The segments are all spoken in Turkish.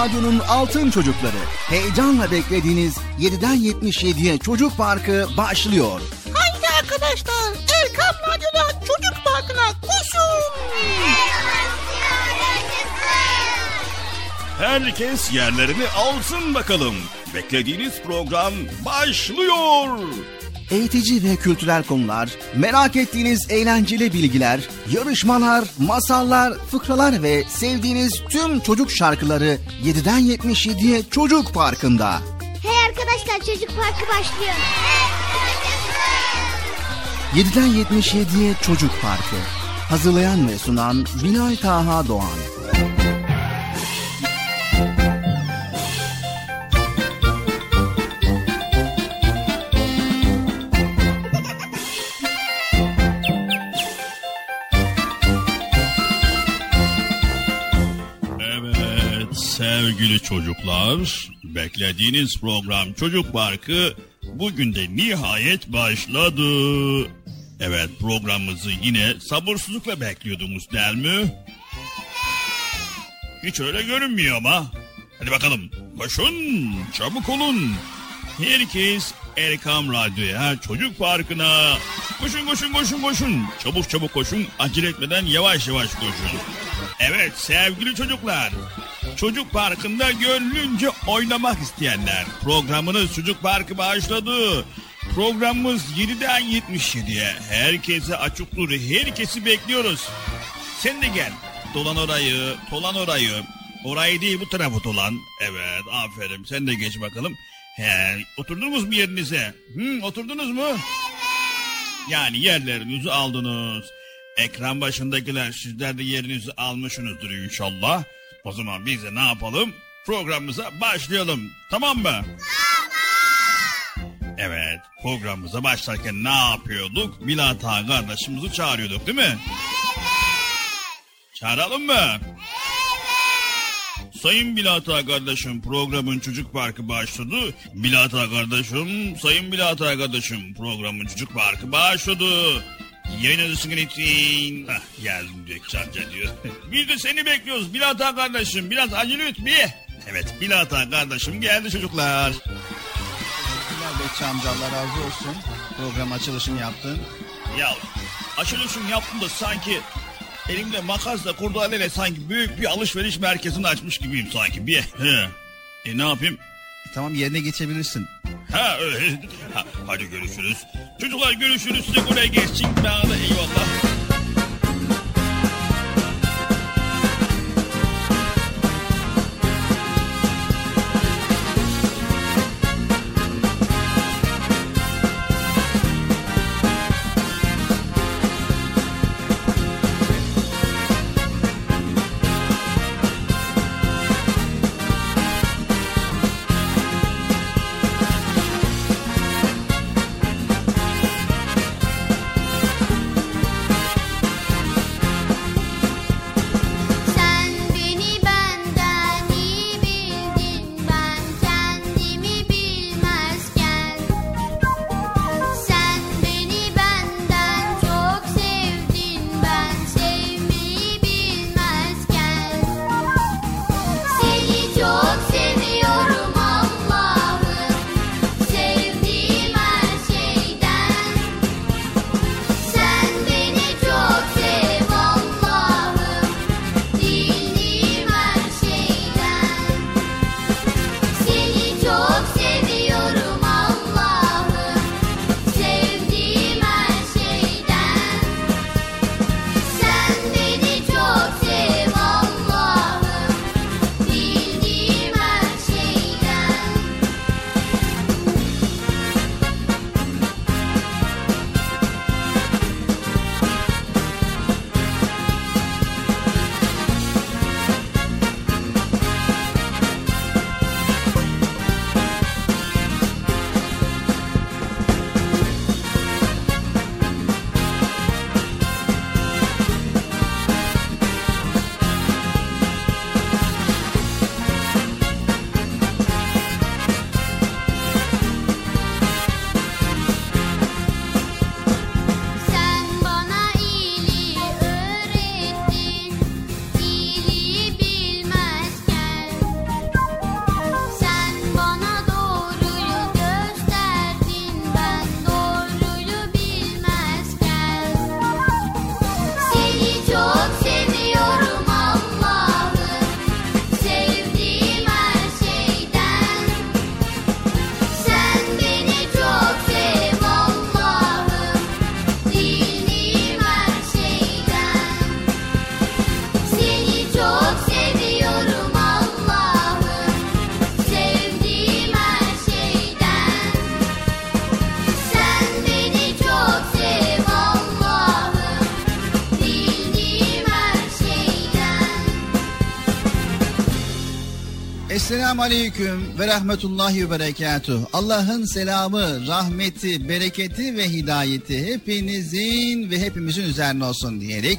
Radyo'nun Altın Çocukları. Heyecanla beklediğiniz 7'den 77'ye Çocuk Parkı başlıyor. Haydi arkadaşlar Erkam Radyo'da Çocuk Parkı'na koşun. Herkes yerlerini alsın bakalım. Beklediğiniz program başlıyor. Eğitici ve kültürel konular, merak ettiğiniz eğlenceli bilgiler, yarışmalar, masallar, fıkralar ve sevdiğiniz tüm çocuk şarkıları 7'den 77'ye Çocuk Parkı'nda. Hey arkadaşlar çocuk parkı başlıyor. 7'den 77'ye Çocuk Parkı. Hazırlayan ve sunan Binay Taha Doğan. Sevgili çocuklar, beklediğiniz program Çocuk Parkı bugün de nihayet başladı. Evet programımızı yine sabırsızlıkla bekliyordunuz değil mi? Hiç öyle görünmüyor ama. Hadi bakalım koşun çabuk olun. Herkes Erkam Radyo'ya Çocuk Parkı'na. Koşun koşun koşun koşun. Çabuk çabuk koşun acele etmeden yavaş yavaş koşun. Evet sevgili çocuklar. Çocuk Parkı'nda gönlünce oynamak isteyenler. Programınız Çocuk Parkı başladı. Programımız 7'den 77'ye. Herkese açıktır. Herkesi bekliyoruz. Sen de gel. Dolan orayı, dolan orayı. Orayı değil bu tarafı dolan. Evet aferin sen de geç bakalım. He, oturdunuz mu yerinize? Hı, oturdunuz mu? Yani yerlerinizi aldınız. Ekran başındakiler sizler de yerinizi almışsınızdır inşallah. O zaman biz de ne yapalım? Programımıza başlayalım. Tamam mı? Tamam. Evet programımıza başlarken ne yapıyorduk? Milat Ağa kardeşimizi çağırıyorduk değil mi? Çağıralım mı? Sayın Bilat Ağa kardeşim programın çocuk parkı başladı. Bilat Ağa kardeşim, Sayın Bilat Ağa kardeşim programın çocuk parkı başladı. Yayın adısını için. Hah geldim diyor çamca diyor. Biz de seni bekliyoruz Bilat Ağa kardeşim. Biraz acele et bir. Evet Bilat Ağa kardeşim geldi çocuklar. Teşekkürler Bekçi amca Allah razı olsun. Program açılışını yaptın. Ya açılışını yaptım da sanki elimde makasla kurdaleyle sanki büyük bir alışveriş merkezini açmış gibiyim sanki. Bir. He. E ne yapayım? Tamam yerine geçebilirsin. Ha. Ha, hadi görüşürüz. Çocuklar görüşürüz. Size buraya geçsin. Bana da eyvallah. Esselamu Aleyküm ve Rahmetullahi ve Berekatuh. Allah'ın selamı, rahmeti, bereketi ve hidayeti hepinizin ve hepimizin üzerine olsun diyerek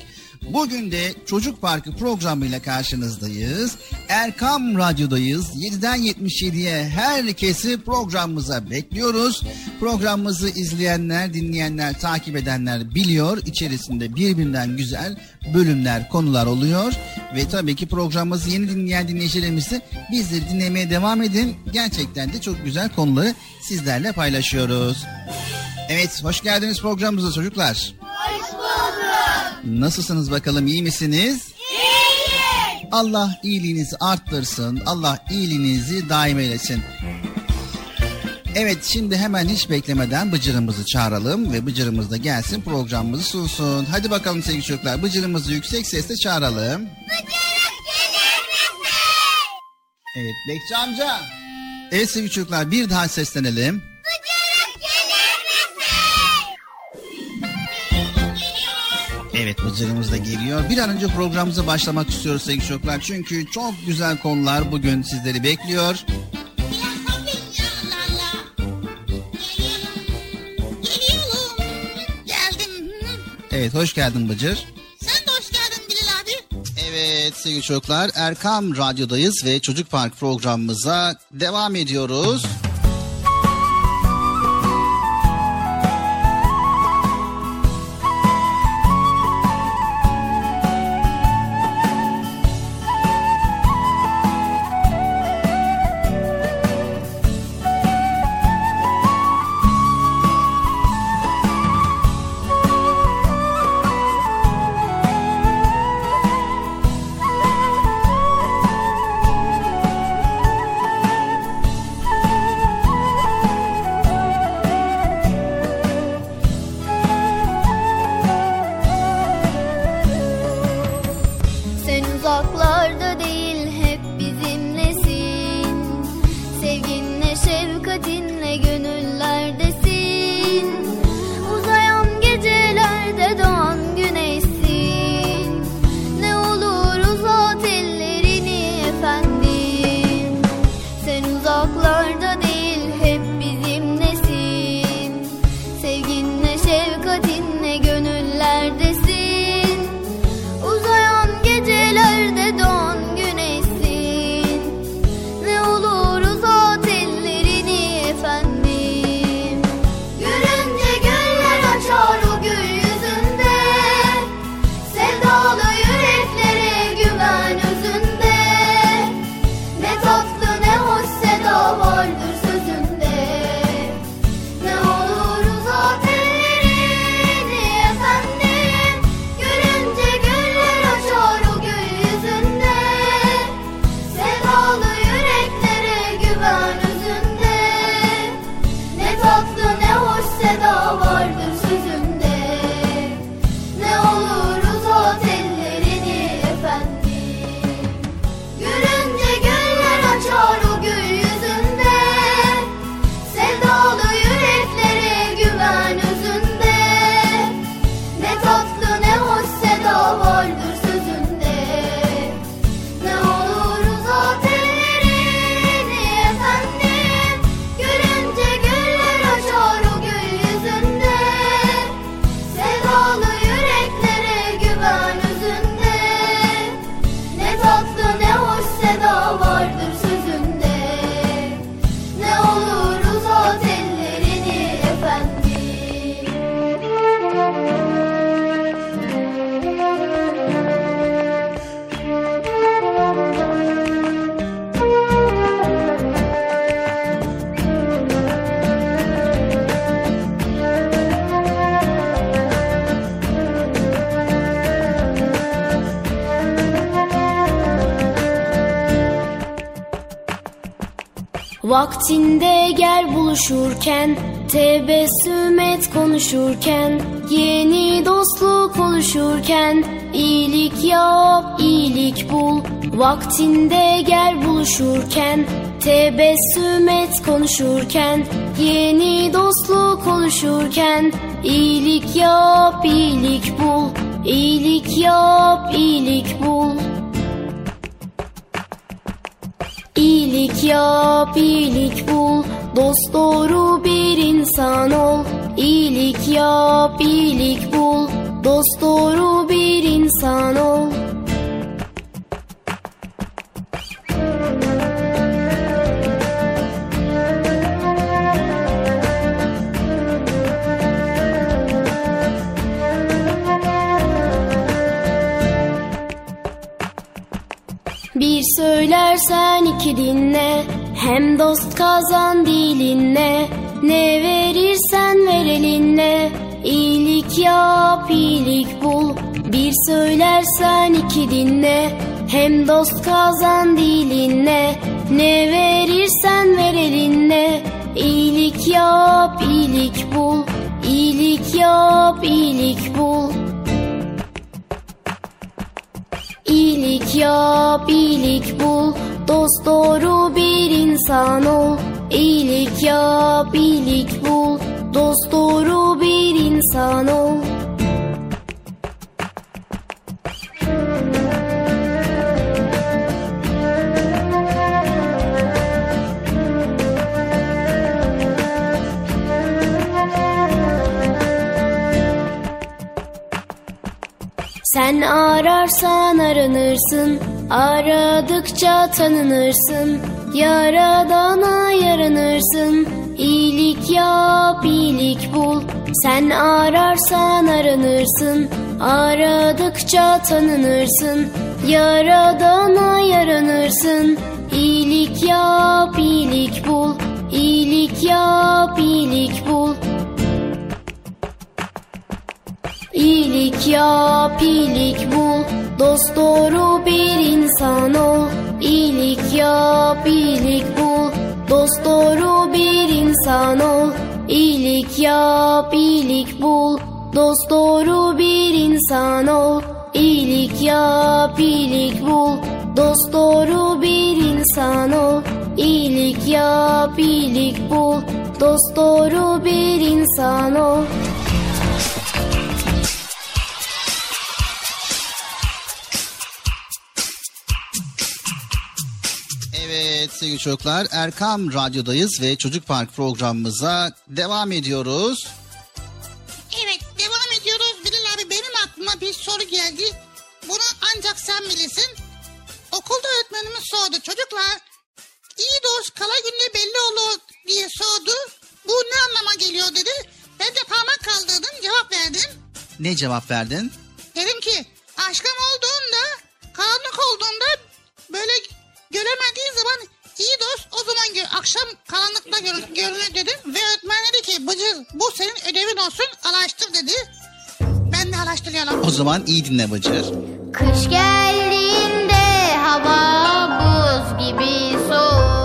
Bugün de Çocuk Parkı programıyla karşınızdayız. Erkam Radyo'dayız. 7'den 77'ye herkesi programımıza bekliyoruz. Programımızı izleyenler, dinleyenler, takip edenler biliyor. İçerisinde birbirinden güzel bölümler, konular oluyor. Ve tabii ki programımızı yeni dinleyen dinleyicilerimiz de bizleri dinlemeye devam edin. Gerçekten de çok güzel konuları sizlerle paylaşıyoruz. Evet, hoş geldiniz programımıza çocuklar. Hoş bulduk. Nasılsınız bakalım, iyi misiniz? İyiyiz. Allah iyiliğinizi arttırsın, Allah iyiliğinizi daim eylesin. Evet şimdi hemen hiç beklemeden Bıcır'ımızı çağıralım ve Bıcır'ımız da gelsin programımızı sunsun. Hadi bakalım sevgili çocuklar Bıcır'ımızı yüksek sesle çağıralım. Bıcırık gelir misin? Evet Bekçi amca. Evet sevgili çocuklar bir daha seslenelim. Bıcırık gelir misin? Evet Bıcır'ımız da geliyor. Bir an önce programımıza başlamak istiyoruz sevgili çocuklar. Çünkü çok güzel konular bugün sizleri bekliyor. Evet hoş geldin Bıcır. Sen de hoş geldin Bilal abi. Evet sevgili çocuklar Erkam Radyo'dayız ve Çocuk Park programımıza devam ediyoruz. Vaktinde gel buluşurken Tebessüm et konuşurken Yeni dostluk oluşurken iyilik yap, iyilik bul. Vaktinde gel buluşurken Tebessüm et konuşurken Yeni dostluk oluşurken iyilik yap, iyilik bul. İyilik yap, iyilik bul İyilik yap, iyilik bul, dost doğru bir insan ol. İyilik yap, iyilik bul, dost doğru bir insan ol. Bir söylersen iki dinle Hem dost kazan dilinle Ne verirsen ver elinle İyilik yap iyilik bul Bir söylersen iki dinle. Hem dost kazan dilinle Ne verirsen ver elinle İyilik yap iyilik bul İyilik yap iyilik bul. İyilik yap, iyilik bul, dost doğru bir insan ol. İyilik yap, iyilik bul, dost doğru bir insan ol. Sen ararsan aranırsın, aradıkça tanınırsın. Yaradana yaranırsın, iyilik yap, iyilik bul. Sen ararsan aranırsın, aradıkça tanınırsın. Yaradana yaranırsın, iyilik yap, iyilik bul. İyilik yap, iyilik bul. İyilik yap, iyilik bul, dost doğru bir insan ol. İyilik yap, iyilik bul, dost doğru bir insan ol. İyilik yap, iyilik bul, dost doğru bir insan ol. İyilik yap, iyilik bul, dost doğru bir insan ol. İyilik yap, iyilik bul, dost doğru bir insan ol. Sevgili çocuklar Erkam Radyo'dayız ve Çocuk Park programımıza devam ediyoruz. Evet devam ediyoruz. Bilal abi benim aklıma bir soru geldi. Bunu ancak sen bilirsin. Okulda öğretmenimiz sordu. Çocuklar iyi dost kala günde belli olur diye sordu. Bu ne anlama geliyor dedi. Ben de parmak kaldırdım cevap verdim. Ne cevap verdin? Dedim ki aşkım olduğunda karanlık olduğunda böyle göremediğin zaman iyi dost o zaman gör, akşam karanlıkta gör, görünür dedim. Ve öğretmen dedi ki Bıcır bu senin ödevin olsun araştır dedi. Ben de araştırıyorum. O zaman iyi dinle Bıcır. Kış geldiğinde hava buz gibi soğur.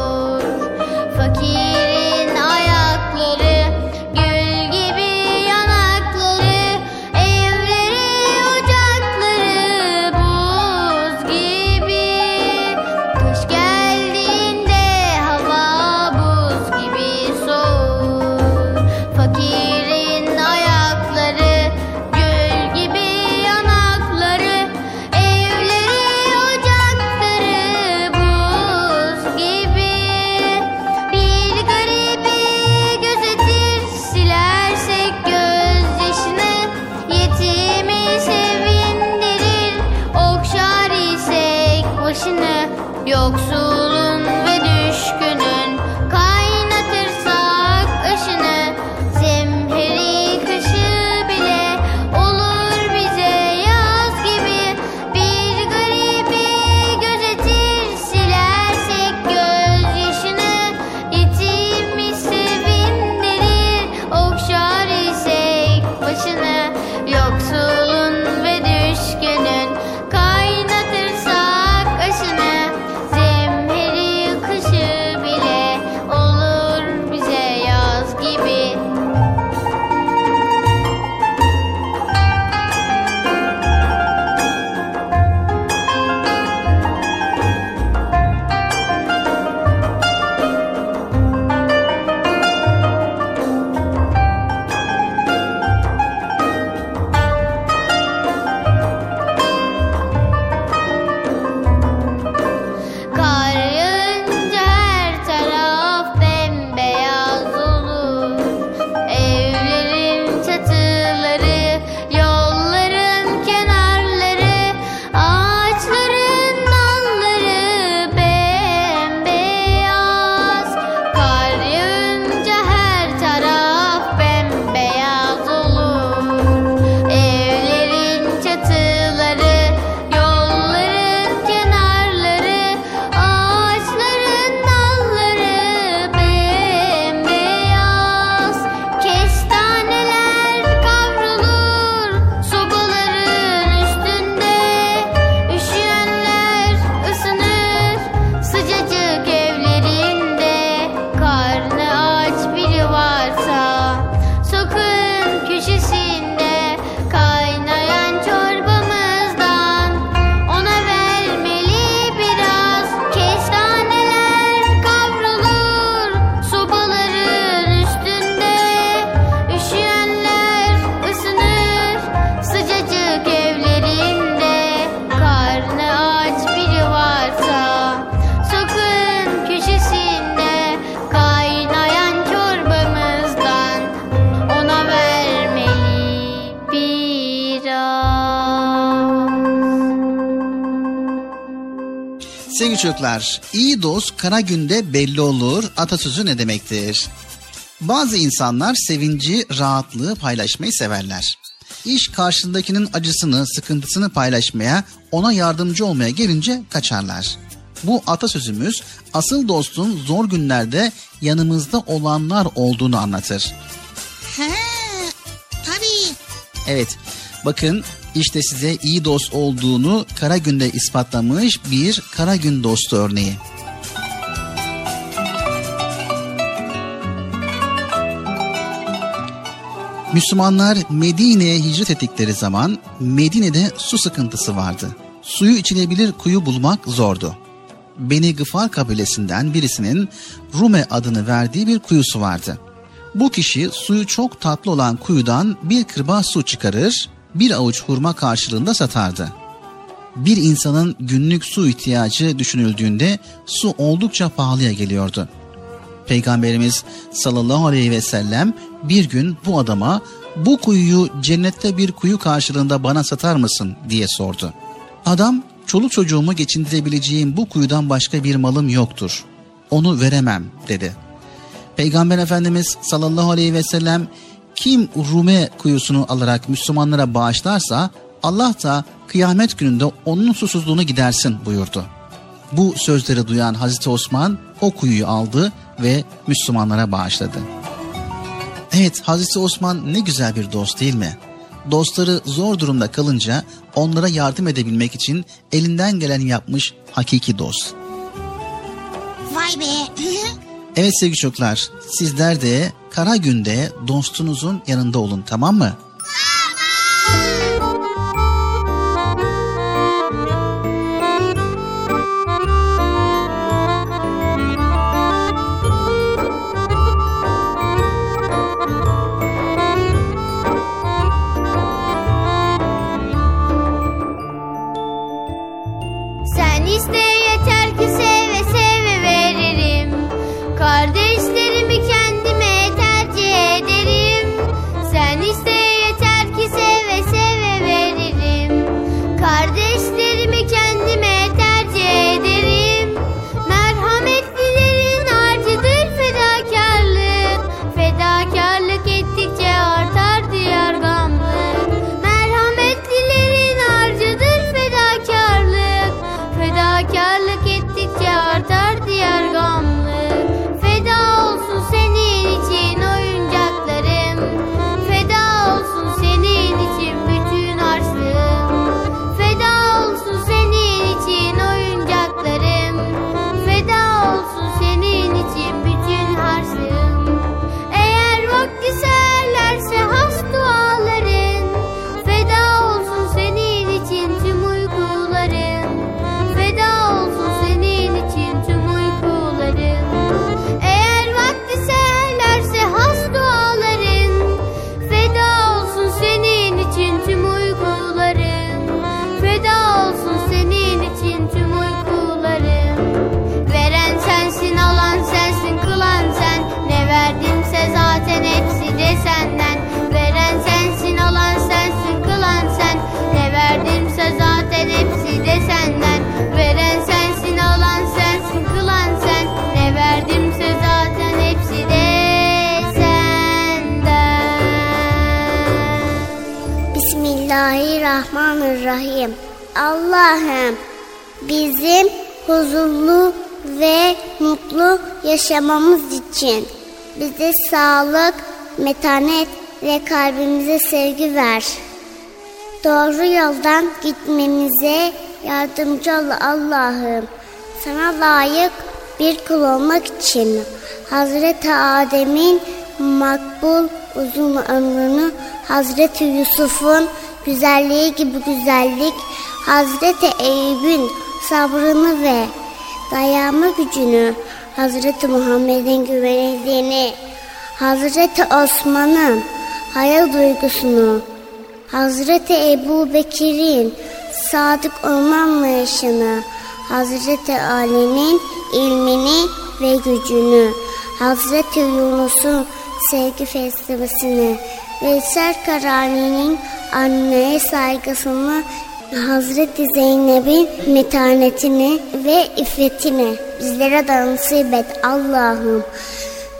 Çocuklar, iyi dost kara günde belli olur atasözü ne demektir? Bazı insanlar sevinci, rahatlığı paylaşmayı severler. İş karşındakinin acısını, sıkıntısını paylaşmaya, ona yardımcı olmaya gelince kaçarlar. Bu atasözümüz asıl dostun zor günlerde yanımızda olanlar olduğunu anlatır. He, tabii. Evet, bakın işte size iyi dost olduğunu kara günde ispatlamış bir kara gün dostu örneği. Müslümanlar Medine'ye hicret ettikleri zaman Medine'de su sıkıntısı vardı. Suyu içilebilir kuyu bulmak zordu. Beni Gıfar kabilesinden birisinin Rume adını verdiği bir kuyusu vardı. Bu kişi suyu çok tatlı olan kuyudan bir kırbaç su çıkarır, bir avuç hurma karşılığında satardı. Bir insanın günlük su ihtiyacı düşünüldüğünde su oldukça pahalıya geliyordu. Peygamberimiz sallallahu aleyhi ve sellem bir gün bu adama bu kuyuyu cennette bir kuyu karşılığında bana satar mısın diye sordu. Adam çoluk çocuğumu geçindirebileceğim bu kuyudan başka bir malım yoktur. Onu veremem dedi. Peygamber Efendimiz sallallahu aleyhi ve sellem kim Rume kuyusunu alarak Müslümanlara bağışlarsa Allah da kıyamet gününde onun susuzluğunu gidersin buyurdu. Bu sözleri duyan Hazreti Osman o kuyuyu aldı ve Müslümanlara bağışladı. Evet Hazreti Osman ne güzel bir dost değil mi? Dostları zor durumda kalınca onlara yardım edebilmek için elinden geleni yapmış hakiki dost. Vay be. Evet sevgili çocuklar sizler de kara günde dostunuzun yanında olun tamam mı? Allah'ım bizim huzurlu ve mutlu yaşamamız için bize sağlık, metanet ve kalbimize sevgi ver. Doğru yoldan gitmemize yardımcı ol Allah'ım. Sana layık bir kul olmak için Hazreti Adem'in makbul uzun ömrünü Hazreti Yusuf'un güzelliği gibi güzellik Hazreti Eyüp'ün sabrını ve dayanma gücünü Hazreti Muhammed'in güvenildiğini Hazreti Osman'ın hayal duygusunu Hazreti Ebu Bekir'in sadık olma anlayışını, Hazreti Ali'nin ilmini ve gücünü, Hazreti Yunus'un sevgi felsefesini, Veysel Karani'nin anneye saygısını Hazreti Zeynep'in metanetini ve iffetini bizlere de nasip et Allah'ım.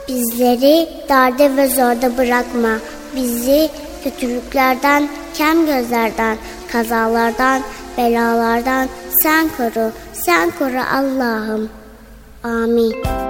Bizleri darda ve zorda bırakma. Bizi kötülüklerden, kem gözlerden, kazalardan, belalardan sen koru. Sen koru Allah'ım. Amin.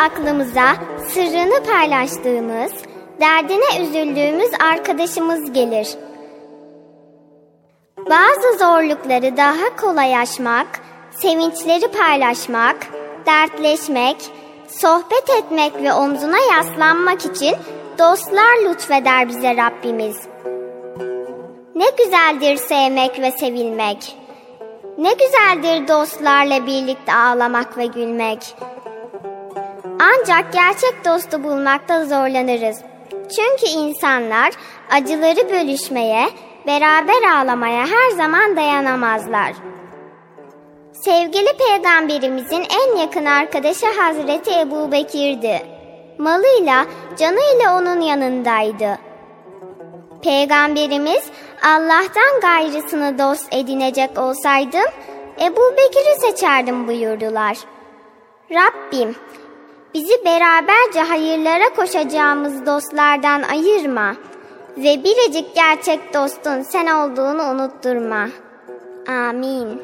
aklımıza sırrını paylaştığımız, derdine üzüldüğümüz arkadaşımız gelir. Bazı zorlukları daha kolay aşmak, sevinçleri paylaşmak, dertleşmek, sohbet etmek ve omzuna yaslanmak için dostlar lütfeder bize Rabbimiz. Ne güzeldir sevmek ve sevilmek. Ne güzeldir dostlarla birlikte ağlamak ve gülmek. Ancak gerçek dostu bulmakta zorlanırız. Çünkü insanlar acıları bölüşmeye, beraber ağlamaya her zaman dayanamazlar. Sevgili peygamberimizin en yakın arkadaşı Hazreti Ebu Bekir'di. Malıyla, canıyla onun yanındaydı. Peygamberimiz Allah'tan gayrısını dost edinecek olsaydım Ebu Bekir'i seçerdim buyurdular. Rabbim bizi beraberce hayırlara koşacağımız dostlardan ayırma ve biricik gerçek dostun sen olduğunu unutturma. Amin.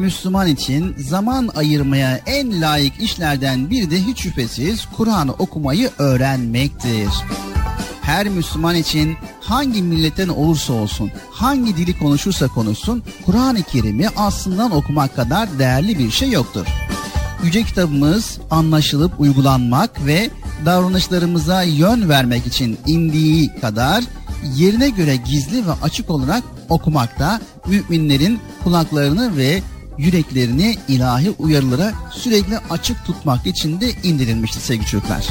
Müslüman için zaman ayırmaya en layık işlerden biri de hiç şüphesiz Kur'an'ı okumayı öğrenmektir. Her Müslüman için hangi milletten olursa olsun, hangi dili konuşursa konuşsun, Kur'an-ı Kerim'i aslından okumak kadar değerli bir şey yoktur. Yüce kitabımız anlaşılıp uygulanmak ve davranışlarımıza yön vermek için indiği kadar yerine göre gizli ve açık olarak okumakta, müminlerin kulaklarını ve yüreklerini ilahi uyarılara sürekli açık tutmak için de indirilmişti sevgili çocuklar.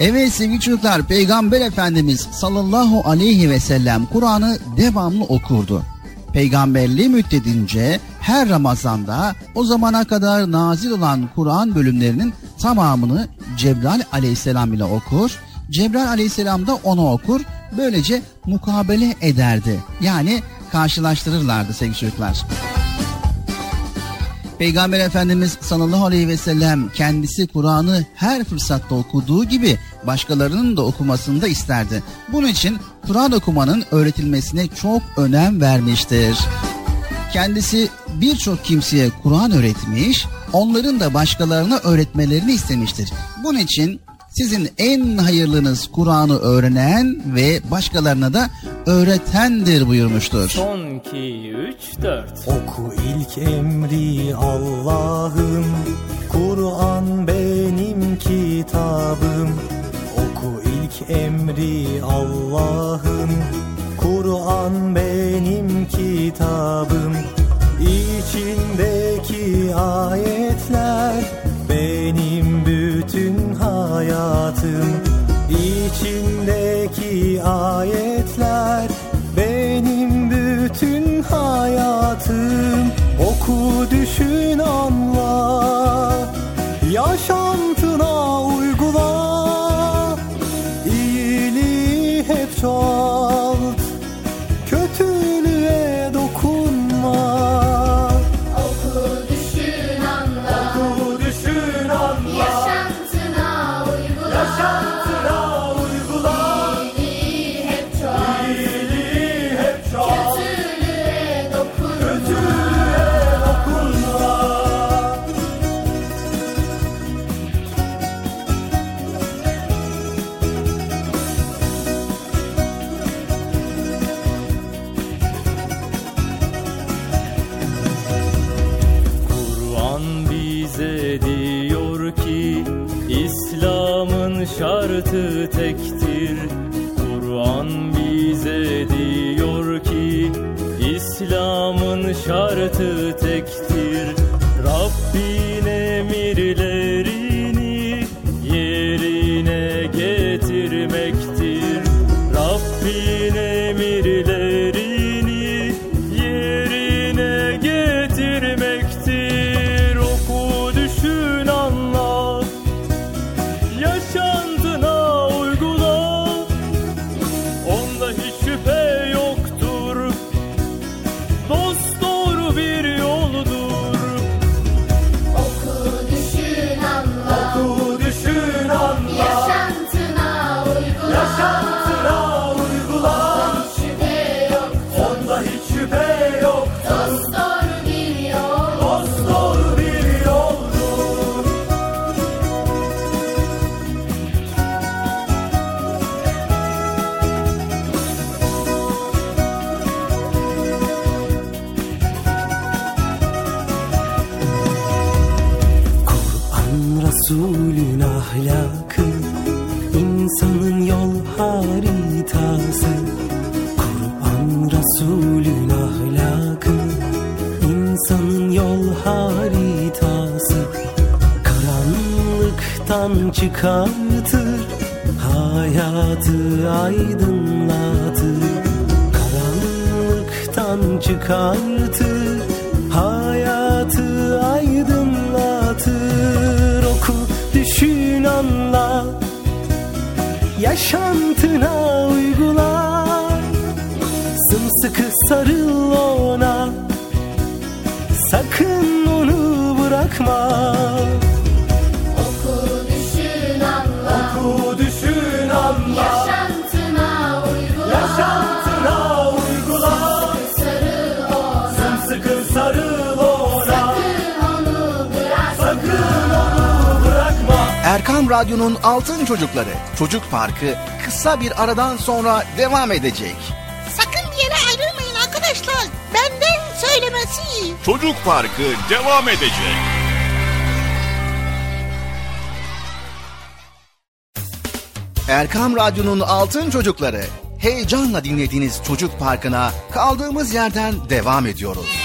Evet sevgili çocuklar Peygamber Efendimiz sallallahu aleyhi ve sellem Kur'an'ı devamlı okurdu. Peygamberliği müddedince her Ramazan'da o zamana kadar nazil olan Kur'an bölümlerinin tamamını Cebrail aleyhisselam ile okur. Cebrail aleyhisselam da onu okur. Böylece mukabele ederdi. Yani karşılaştırırlardı sevgili çocuklar. Peygamber Efendimiz sallallahu aleyhi ve sellem kendisi Kur'an'ı her fırsatta okuduğu gibi başkalarının da okumasını da isterdi. Bunun için Kur'an okumanın öğretilmesine çok önem vermiştir. Kendisi birçok kimseye Kur'an öğretmiş, onların da başkalarına öğretmelerini istemiştir. Bunun için sizin en hayırlınız Kur'an'ı öğrenen ve başkalarına da öğretendir buyurmuştur. Son 2, 3, 4. Oku ilk emri Allah'ım, Kur'an benim kitabım. Oku ilk emri Allah'ım, Kur'an benim kitabım. İçindeki ayetler hayatım İçindeki ayetler benim bütün hayatım. Oku düşün anla. Yaşantına uygula. İyiliği hep çoğalt come. Altın Çocukları Çocuk Parkı kısa bir aradan sonra devam edecek. Sakın bir yere ayrılmayın arkadaşlar. Benden söylemesi. Çocuk Parkı devam edecek. Erkam Radyo'nun Altın Çocukları heyecanla dinlediğiniz Çocuk Parkı'na kaldığımız yerden devam ediyoruz.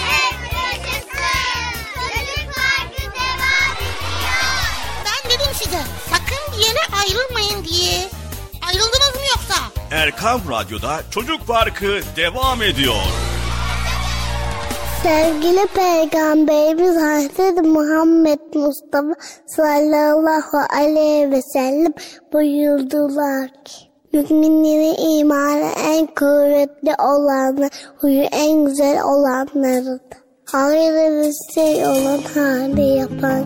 Erkam Radyo'da Çocuk Parkı devam ediyor. Sevgili Peygamberimiz Hazreti Muhammed Mustafa sallallahu aleyhi ve sellem buyurdular ki Müminlerin imanı en kuvvetli olanı, huyu en güzel olanlarıdır. Hayırlı bir şey olan hali yapan.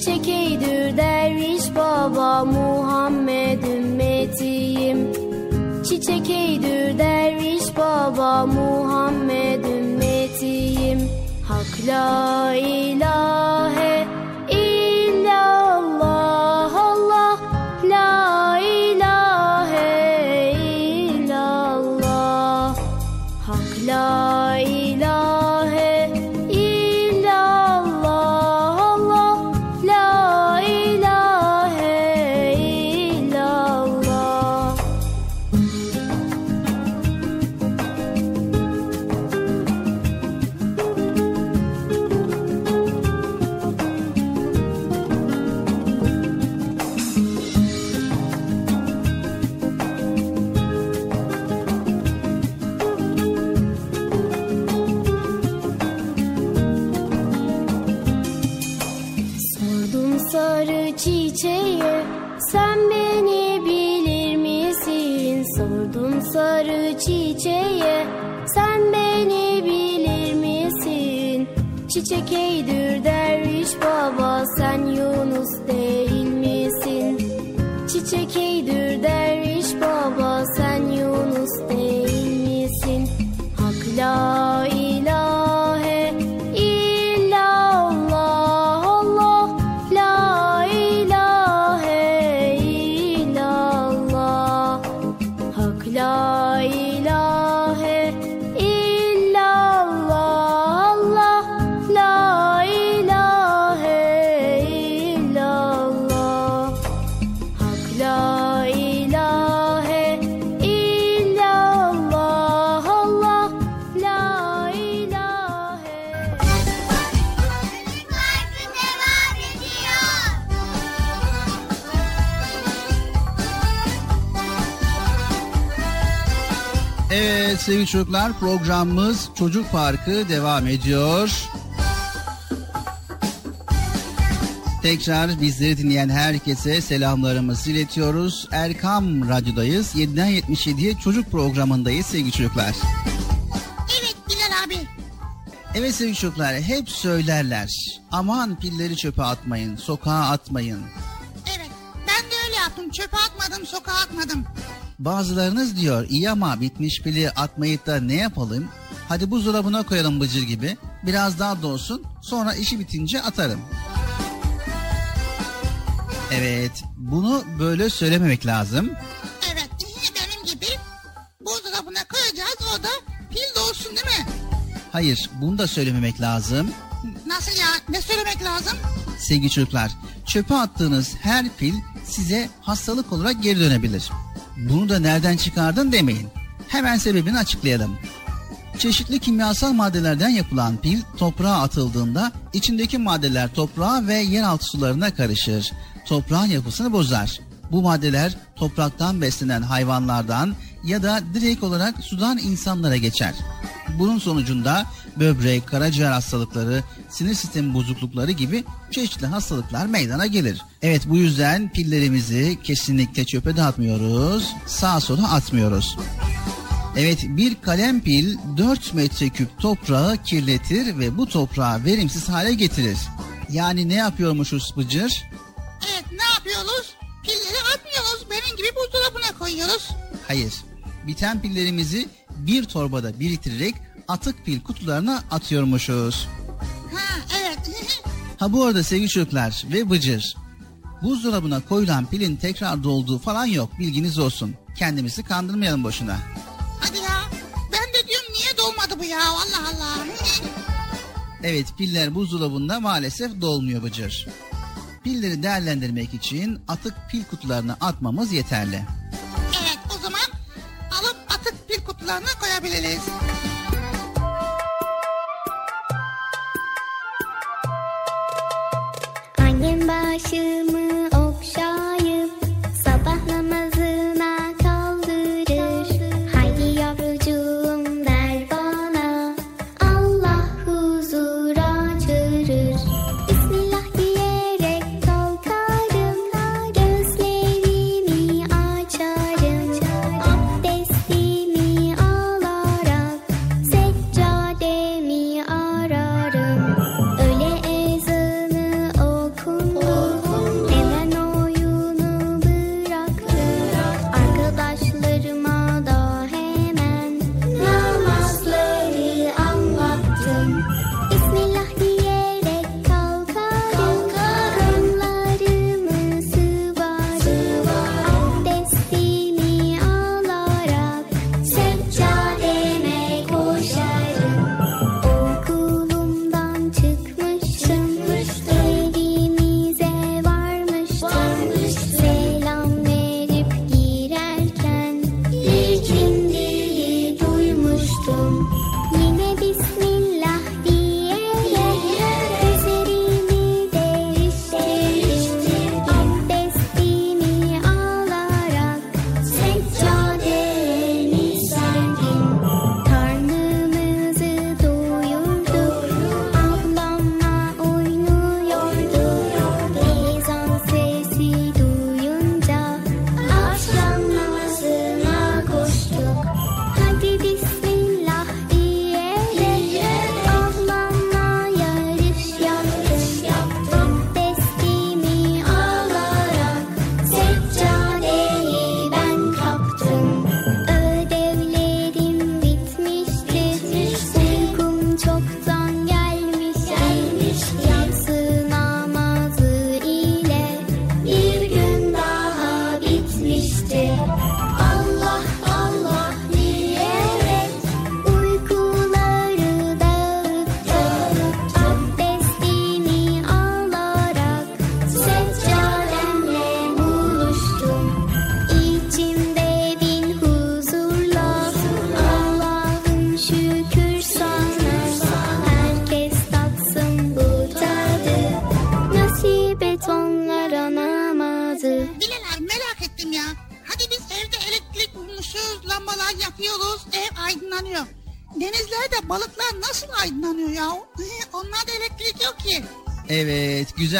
Çiçek eydür derviş baba Muhammed ümmetiyim. Çiçek derviş baba Muhammed ümmetiyim. Hak la ilahe çocuklar programımız Çocuk Parkı devam ediyor. Tekrar bizleri dinleyen herkese selamlarımızı iletiyoruz. Erkam Radyo'dayız. 7'den 77'ye çocuk programındayız sevgili çocuklar. Evet Bilal abi. Evet sevgili çocuklar hep söylerler. Aman pilleri çöpe atmayın, sokağa atmayın. Evet ben de öyle yaptım. Çöpe atmadım, sokağa atmadım. Bazılarınız diyor iyi ama bitmiş pili atmayıp da ne yapalım? Hadi buzdolabına koyalım bıcır gibi. Biraz daha dolsun sonra işi bitince atarım. Evet bunu böyle söylememek lazım. Evet benim gibi buzdolabına koyacağız o da pil dolsun değil mi? Hayır bunu da söylememek lazım. Nasıl ya? Ne söylemek lazım? Sevgili çocuklar çöpe attığınız her pil size hastalık olarak geri dönebilir. Bunu da nereden çıkardın demeyin. Hemen sebebini açıklayalım. Çeşitli kimyasal maddelerden yapılan pil toprağa atıldığında içindeki maddeler toprağa ve yeraltı sularına karışır. Toprağın yapısını bozar. Bu maddeler topraktan beslenen hayvanlardan ya da direkt olarak sudan insanlara geçer. Bunun sonucunda böbrek, karaciğer hastalıkları, sinir sistemi bozuklukları gibi çeşitli hastalıklar meydana gelir. Evet bu yüzden pillerimizi kesinlikle çöpe dağıtmıyoruz, sağa sola atmıyoruz. Evet bir kalem pil 4 metreküp toprağı kirletir ve bu toprağı verimsiz hale getirir. Yani ne yapıyormuşuz Bıcır? Evet ne yapıyoruz? Pilleri atmıyoruz. Benim gibi buzdolabına koyuyoruz. Hayır. Biten pillerimizi bir torbada biriktirerek atık pil kutularına atıyormuşuz. Ha evet. Ha bu arada sevgili çocuklar ve Bıcır. Buzdolabına koyulan pilin tekrar dolduğu falan yok bilginiz olsun. Kendimizi kandırmayalım boşuna. Hadi ya. Ben de diyorum niye dolmadı bu ya? Allah Allah. Evet piller buzdolabında maalesef dolmuyor Bıcır. Pilleri değerlendirmek için atık pil kutularına atmamız yeterli. Evet o zaman alıp atık pil kutularına koyabiliriz. Annem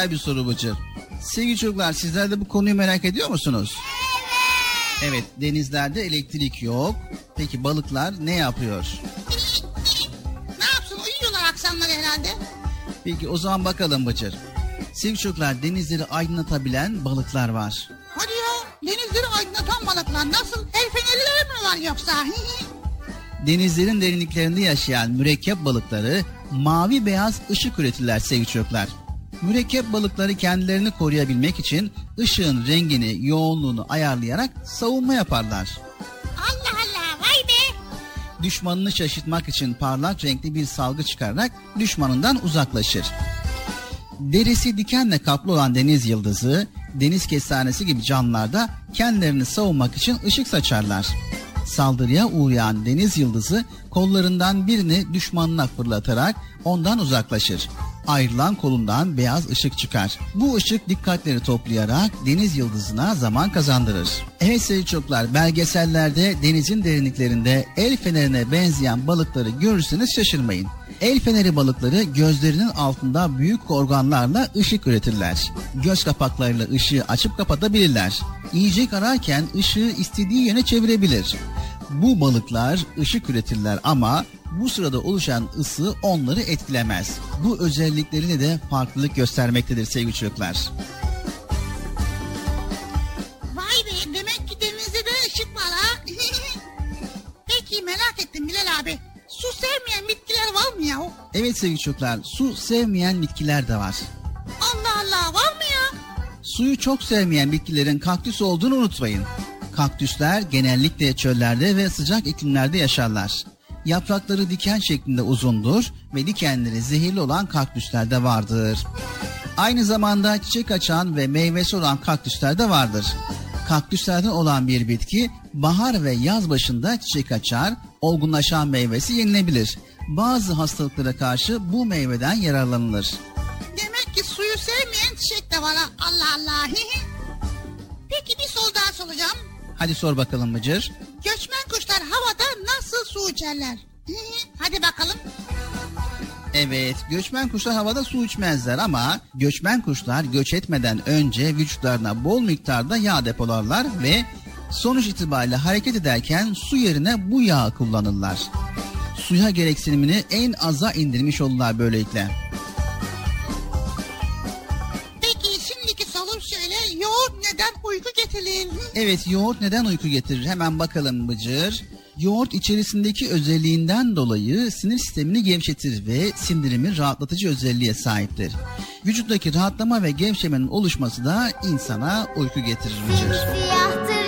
güzel bir soru Bıcır. Sevgili çocuklar sizler de bu konuyu merak ediyor musunuz? Evet. Evet denizlerde elektrik yok. Peki balıklar ne yapıyor? Ne yapsın uyuyorlar akşamları herhalde. Peki o zaman bakalım Bıcır. Sevgili çocuklar denizleri aydınlatabilen balıklar var. Hadi ya denizleri aydınlatan balıklar nasıl? El fenerleri mi var yoksa? Denizlerin derinliklerinde yaşayan mürekkep balıkları mavi beyaz ışık üretirler sevgili çocuklar. Mürekkep balıkları kendilerini koruyabilmek için ışığın rengini, yoğunluğunu ayarlayarak savunma yaparlar. Allah Allah vay be. Düşmanını şaşırtmak için parlak renkli bir salgı çıkararak düşmanından uzaklaşır. Derisi dikenle kaplı olan deniz yıldızı, deniz kestanesi gibi canlılar da kendilerini savunmak için ışık saçarlar. Saldırıya uğrayan deniz yıldızı kollarından birini düşmanına fırlatarak ondan uzaklaşır. Ayrılan kolundan beyaz ışık çıkar. Bu ışık dikkatleri toplayarak deniz yıldızına zaman kazandırır. Evet sevgili çocuklar belgesellerde denizin derinliklerinde el fenerine benzeyen balıkları görürseniz şaşırmayın. El feneri balıkları gözlerinin altında büyük organlarla ışık üretirler. Göz kapaklarıyla ışığı açıp kapatabilirler. Yiyecek ararken ışığı istediği yöne çevirebilir. Bu balıklar ışık üretirler ama bu sırada oluşan ısı onları etkilemez. Bu özelliklerini de farklılık göstermektedir sevgili çocuklar. Vay be demek ki denizde de ışık var ha. Peki merak ettim Bilal abi. Su sevmeyen bitkiler var mı ya? Evet sevgili çocuklar su sevmeyen bitkiler de var. Allah Allah var mı ya? Suyu çok sevmeyen bitkilerin kaktüs olduğunu unutmayın. Kaktüsler genellikle çöllerde ve sıcak iklimlerde yaşarlar. Yaprakları diken şeklinde uzundur ve dikenleri zehirli olan kaktüsler de vardır. Aynı zamanda çiçek açan ve meyvesi olan kaktüsler de vardır. Kaktüslerden olan bir bitki bahar ve yaz başında çiçek açar, olgunlaşan meyvesi yenilebilir. Bazı hastalıklara karşı bu meyveden yararlanılır. Demek ki suyu sevmeyen çiçek de var ha. Allah Allah. Peki bir soru daha soracağım. Hadi sor bakalım Bıcır. Göçmen kuşlar havada nasıl su içerler? Hadi bakalım. Evet, göçmen kuşlar havada su içmezler ama göçmen kuşlar göç etmeden önce vücutlarına bol miktarda yağ depolarlar ve sonuç itibariyle hareket ederken su yerine bu yağı kullanırlar. Suya gereksinimini en aza indirmiş olurlar böylelikle. Getirir? Evet, yoğurt neden uyku getirir? Hemen bakalım Bıcır. Yoğurt içerisindeki özelliğinden dolayı sinir sistemini gevşetir ve sindirimi rahatlatıcı özelliğe sahiptir. Vücuttaki rahatlama ve gevşemenin oluşması da insana uyku getirir Bıcır. Siyahtır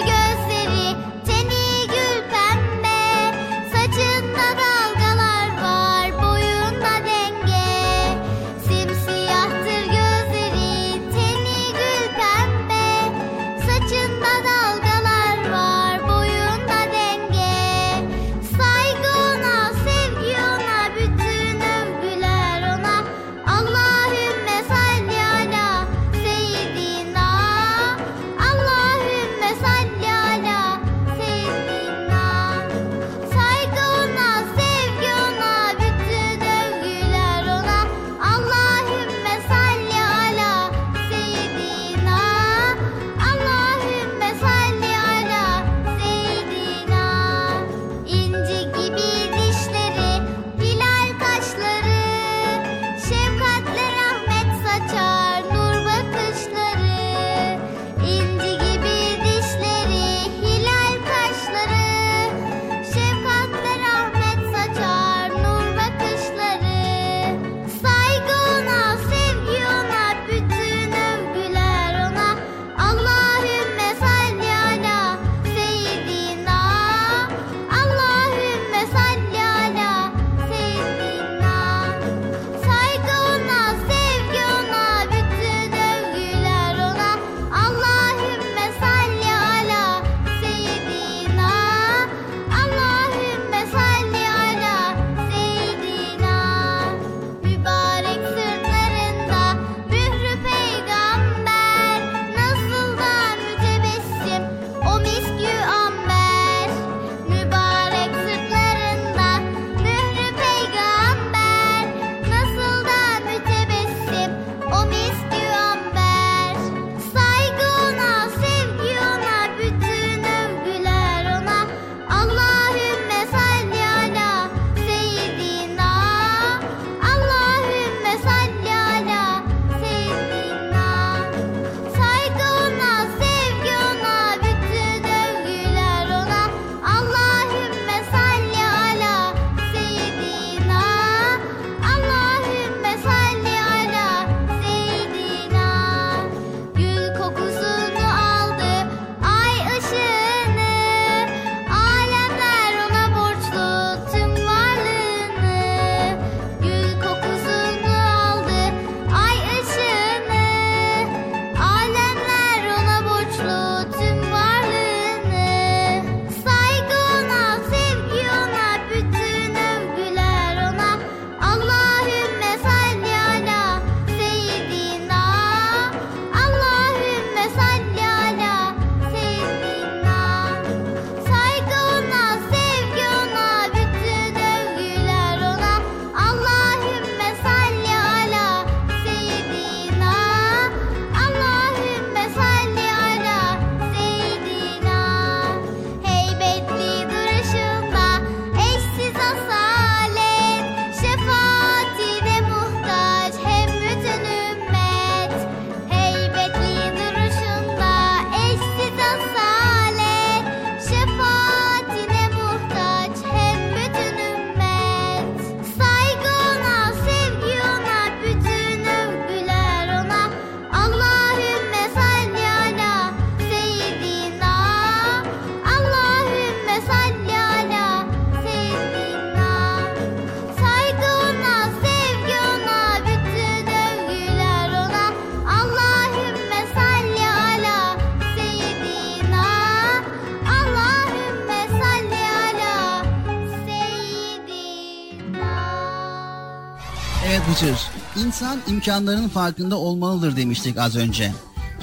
İnsan imkanlarının farkında olmalıdır demiştik az önce.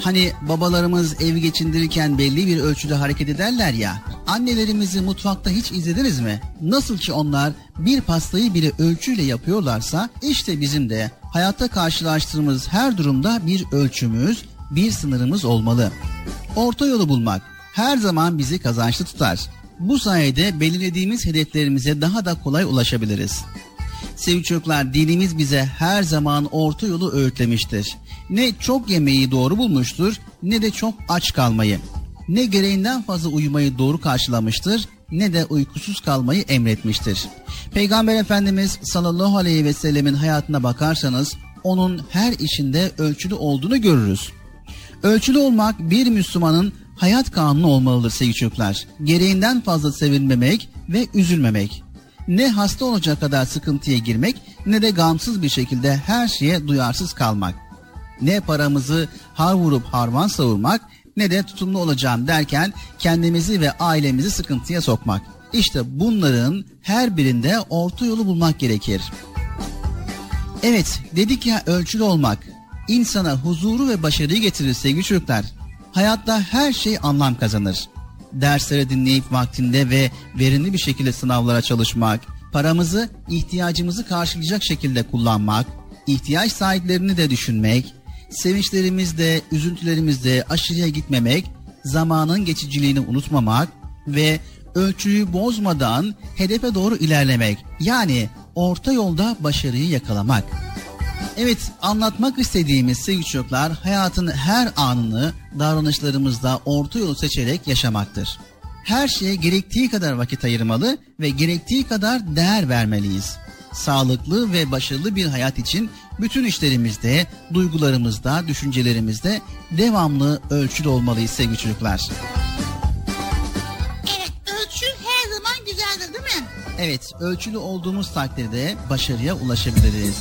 Hani babalarımız ev geçindirirken belli bir ölçüde hareket ederler ya. Annelerimizi mutfakta hiç izlediniz mi? Nasıl ki onlar bir pastayı bile ölçüyle yapıyorlarsa işte bizim de hayatta karşılaştığımız her durumda bir ölçümüz, bir sınırımız olmalı. Orta yolu bulmak her zaman bizi kazançlı tutar. Bu sayede belirlediğimiz hedeflerimize daha da kolay ulaşabiliriz. Sevgili çocuklar dinimiz bize her zaman orta yolu öğütlemiştir. Ne çok yemeği doğru bulmuştur ne de çok aç kalmayı. Ne gereğinden fazla uyumayı doğru karşılamıştır ne de uykusuz kalmayı emretmiştir. Peygamber Efendimiz sallallahu aleyhi ve sellemin hayatına bakarsanız onun her işinde ölçülü olduğunu görürüz. Ölçülü olmak bir Müslümanın hayat kanunu olmalıdır sevgili çocuklar. Gereğinden fazla sevinmemek ve üzülmemek. Ne hasta olacak kadar sıkıntıya girmek ne de gamsız bir şekilde her şeye duyarsız kalmak. Ne paramızı har vurup harman savurmak ne de tutumlu olacağım derken kendimizi ve ailemizi sıkıntıya sokmak. İşte bunların her birinde orta yolu bulmak gerekir. Evet dedik ya ölçülü olmak insana huzuru ve başarıyı getirir sevgili çocuklar. Hayatta her şey anlam kazanır. Dersleri dinleyip vaktinde ve verimli bir şekilde sınavlara çalışmak, paramızı ihtiyacımızı karşılayacak şekilde kullanmak, ihtiyaç sahiplerini de düşünmek, sevinçlerimizde, üzüntülerimizde aşırıya gitmemek, zamanın geçiciliğini unutmamak ve ölçüyü bozmadan hedefe doğru ilerlemek. Yani orta yolda başarıyı yakalamak. Evet anlatmak istediğimiz sevgili çocuklar hayatın her anını davranışlarımızda orta yolu seçerek yaşamaktır. Her şeye gerektiği kadar vakit ayırmalı ve gerektiği kadar değer vermeliyiz. Sağlıklı ve başarılı bir hayat için bütün işlerimizde, duygularımızda, düşüncelerimizde devamlı ölçülü olmalıyız sevgili çocuklar. Evet ölçü her zaman güzeldir değil mi? Evet, ölçülü olduğumuz takdirde başarıya ulaşabiliriz.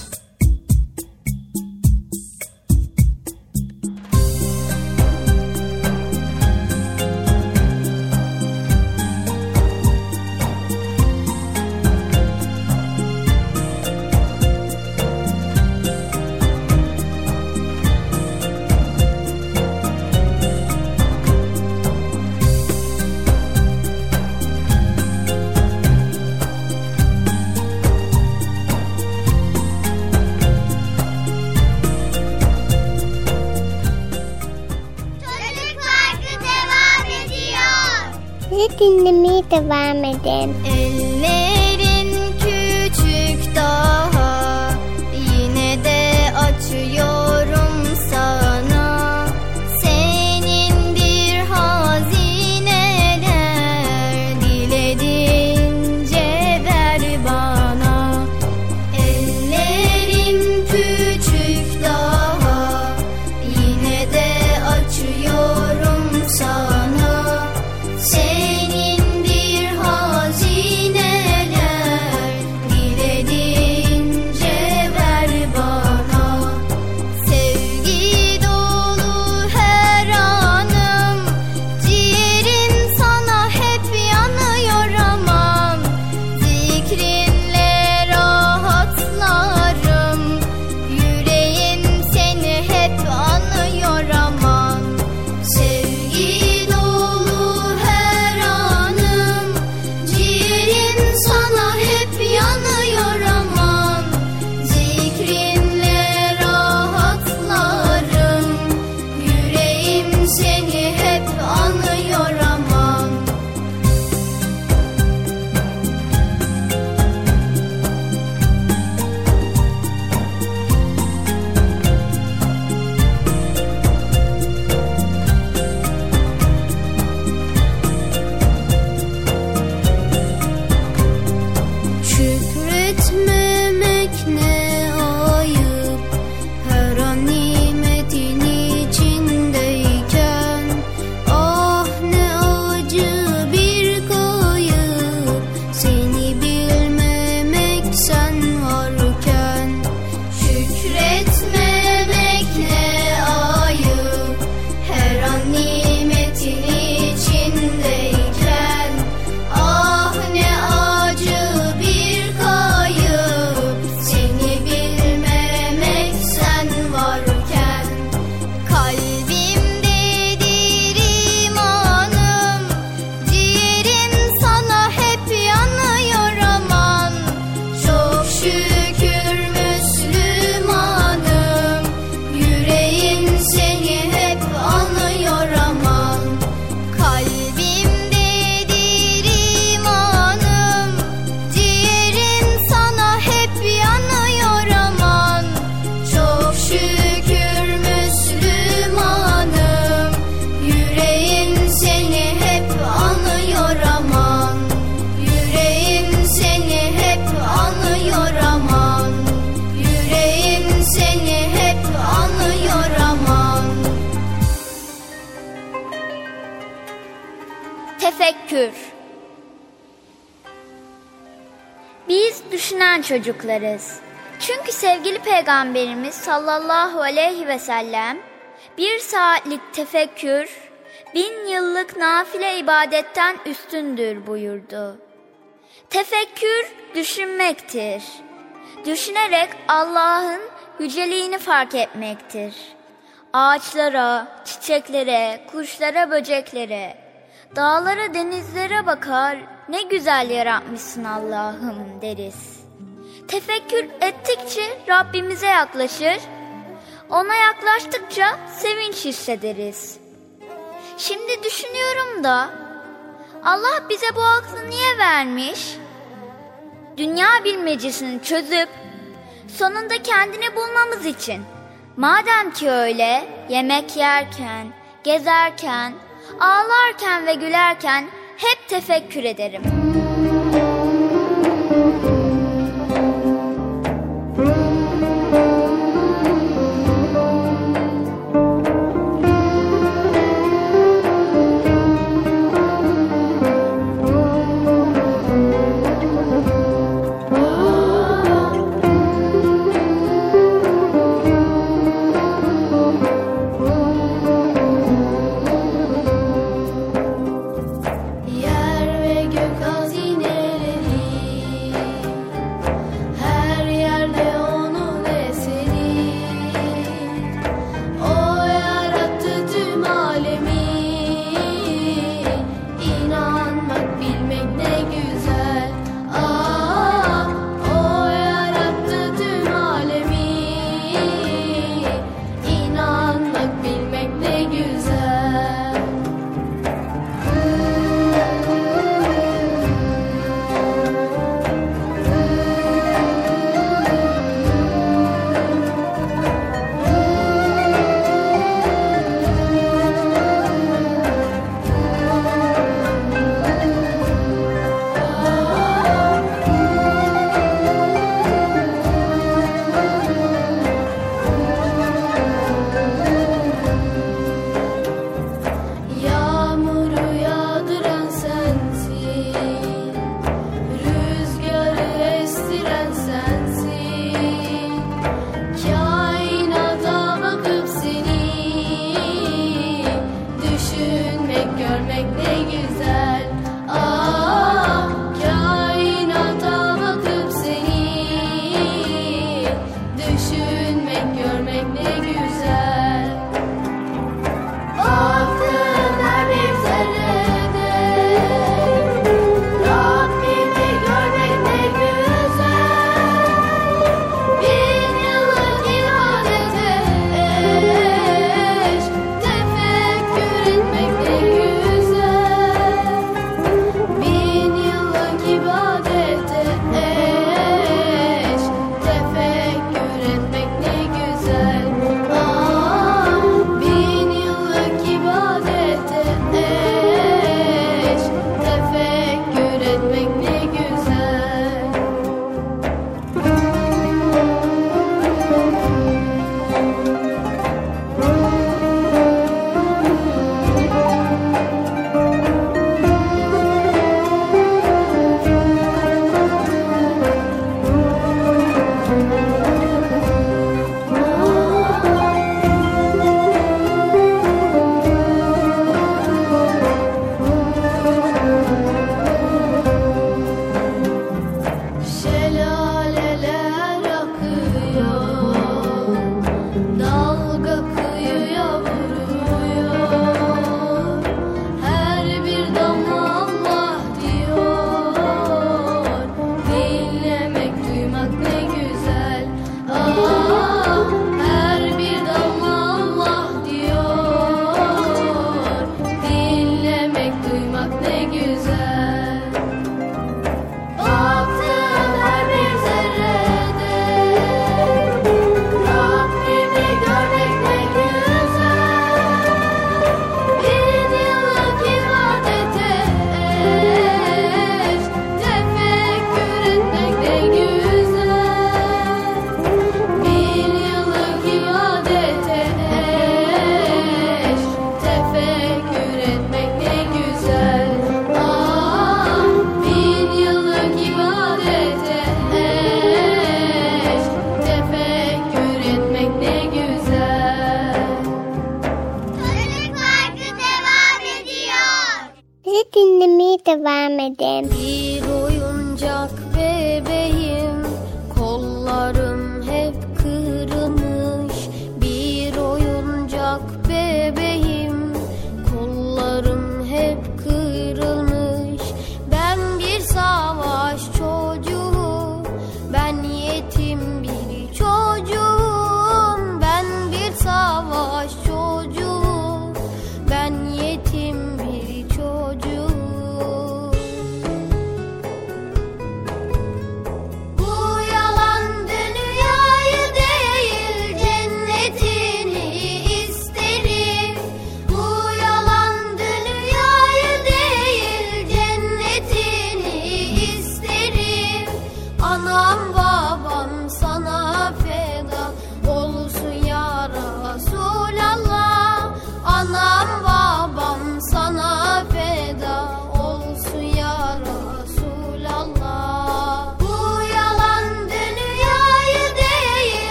Devam çocuklarız. Çünkü sevgili peygamberimiz sallallahu aleyhi ve sellem bir saatlik tefekkür bin yıllık nafile ibadetten üstündür buyurdu. Tefekkür düşünmektir. Düşünerek Allah'ın yüceliğini fark etmektir. Ağaçlara, çiçeklere, kuşlara, böceklere, dağlara, denizlere bakar, ne güzel yaratmışsın Allah'ım deriz. Tefekkür ettikçe Rabbimize yaklaşır, ona yaklaştıkça sevinç hissederiz. Şimdi düşünüyorum da Allah bize bu aklı niye vermiş? Dünya bilmecesini çözüp sonunda kendini bulmamız için. Madem ki öyle yemek yerken, gezerken, ağlarken ve gülerken hep tefekkür ederim.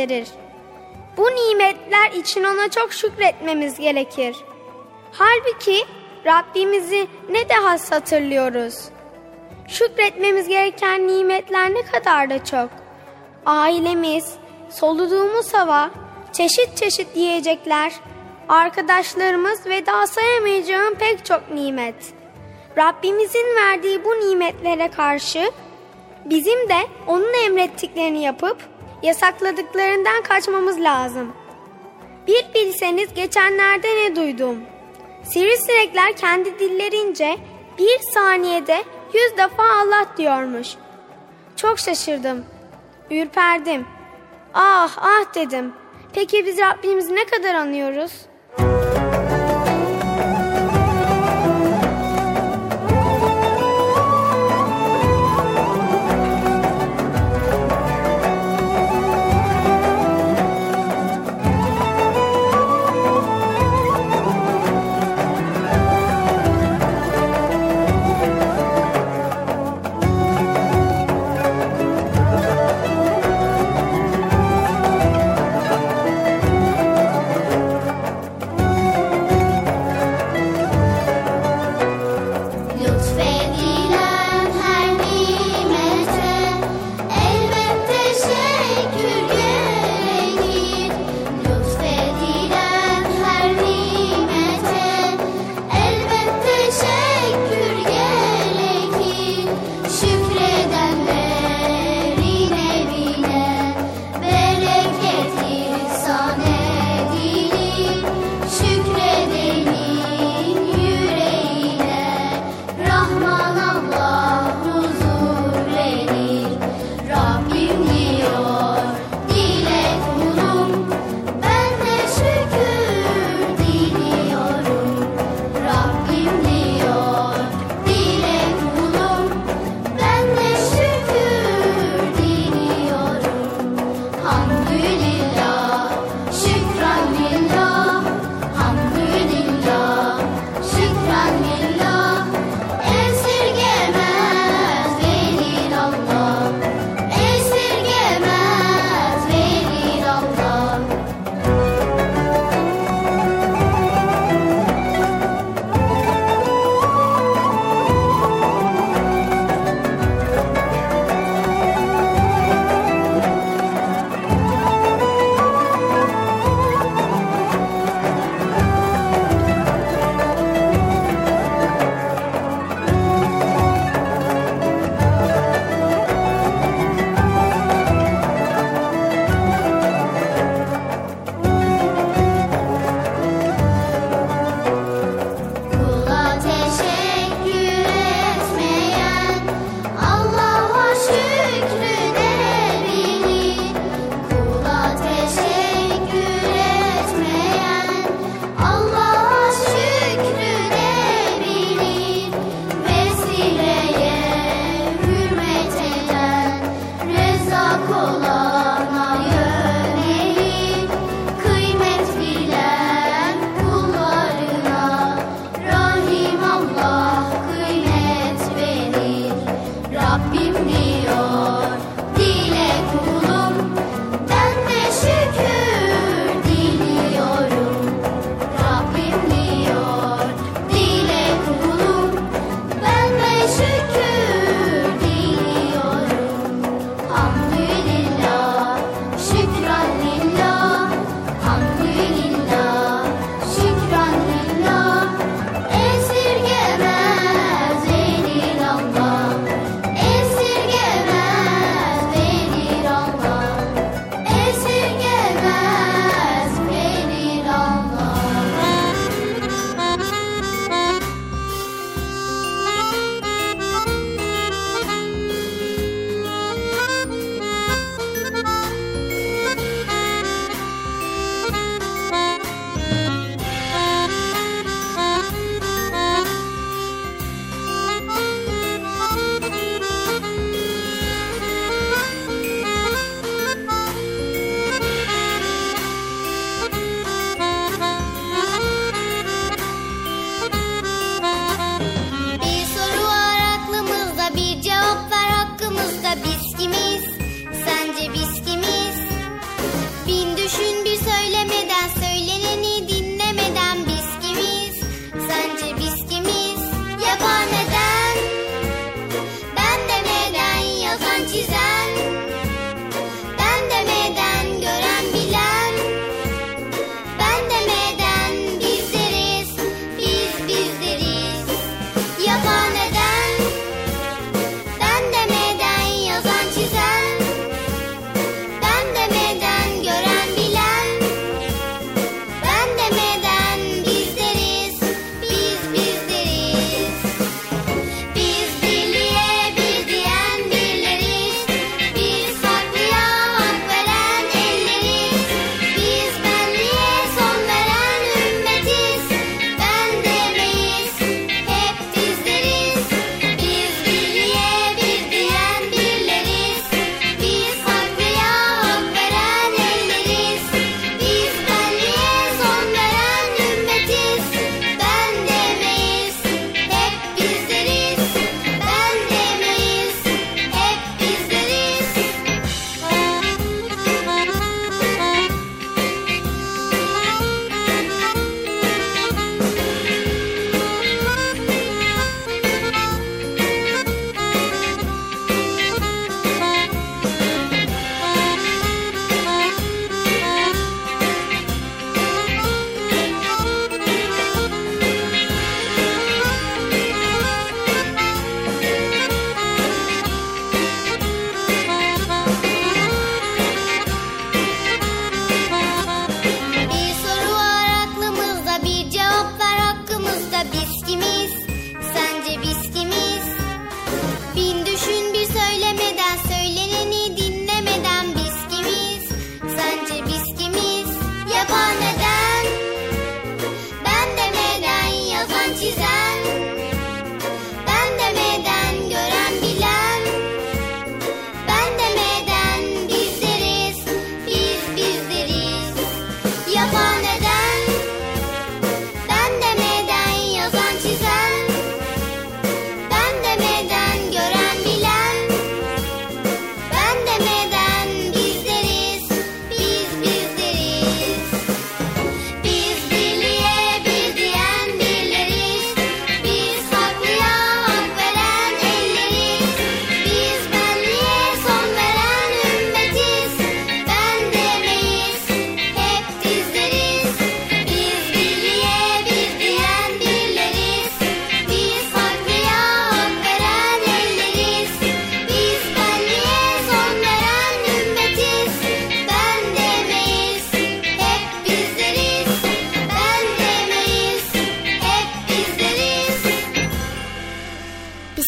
Gönderir. Bu nimetler için ona çok şükretmemiz gerekir. Halbuki Rabbimizi ne de has hatırlıyoruz. Şükretmemiz gereken nimetler ne kadar da çok. Ailemiz, soluduğumuz hava, çeşit çeşit yiyecekler, arkadaşlarımız ve daha sayamayacağım pek çok nimet. Rabbimizin verdiği bu nimetlere karşı bizim de onun emrettiklerini yapıp yasakladıklarından kaçmamız lazım. Bir bilseniz geçenlerde ne duydum. Sivrisinekler kendi dillerince bir saniyede yüz defa Allah diyormuş. Çok şaşırdım. Ürperdim. Ah ah dedim. Peki biz Rabbimizi ne kadar anıyoruz?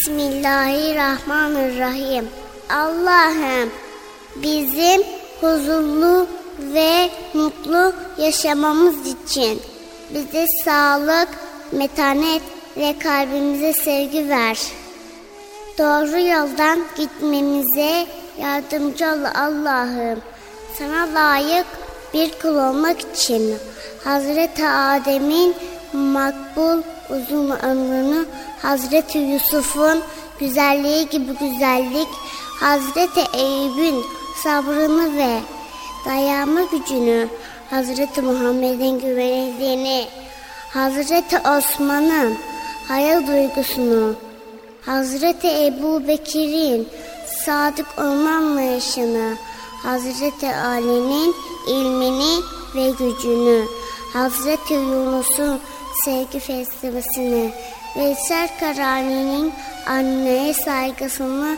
Bismillahirrahmanirrahim. Allah'ım bizim huzurlu ve mutlu yaşamamız için bize sağlık, metanet ve kalbimize sevgi ver. Doğru yoldan gitmemize yardımcı ol Allah'ım. Sana layık bir kul olmak için Hazreti Adem'in makbul uzun ömrünü Hazreti Yusuf'un güzelliği gibi güzellik Hazreti Eyüp'ün sabrını ve dayanma gücünü Hazreti Muhammed'in güvenildiğini Hazreti Osman'ın hayal duygusunu Hazreti Ebu Bekir'in sadık olma Hazreti Ali'nin ilmini ve gücünü, Hazreti Yunus'un sevgi felsefesini, Veysel Karani'nin anneye saygısını,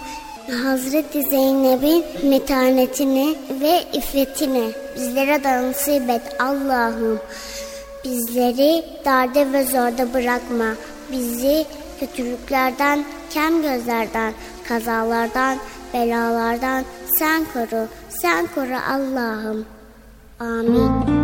Hazreti Zeynep'in metanetini ve iffetini bizlere de nasip et Allah'ım. Bizleri darda ve zorda bırakma. Bizi kötülüklerden, kem gözlerden, kazalardan, belalardan sen koru. Sen koru Allah'ım. Amin.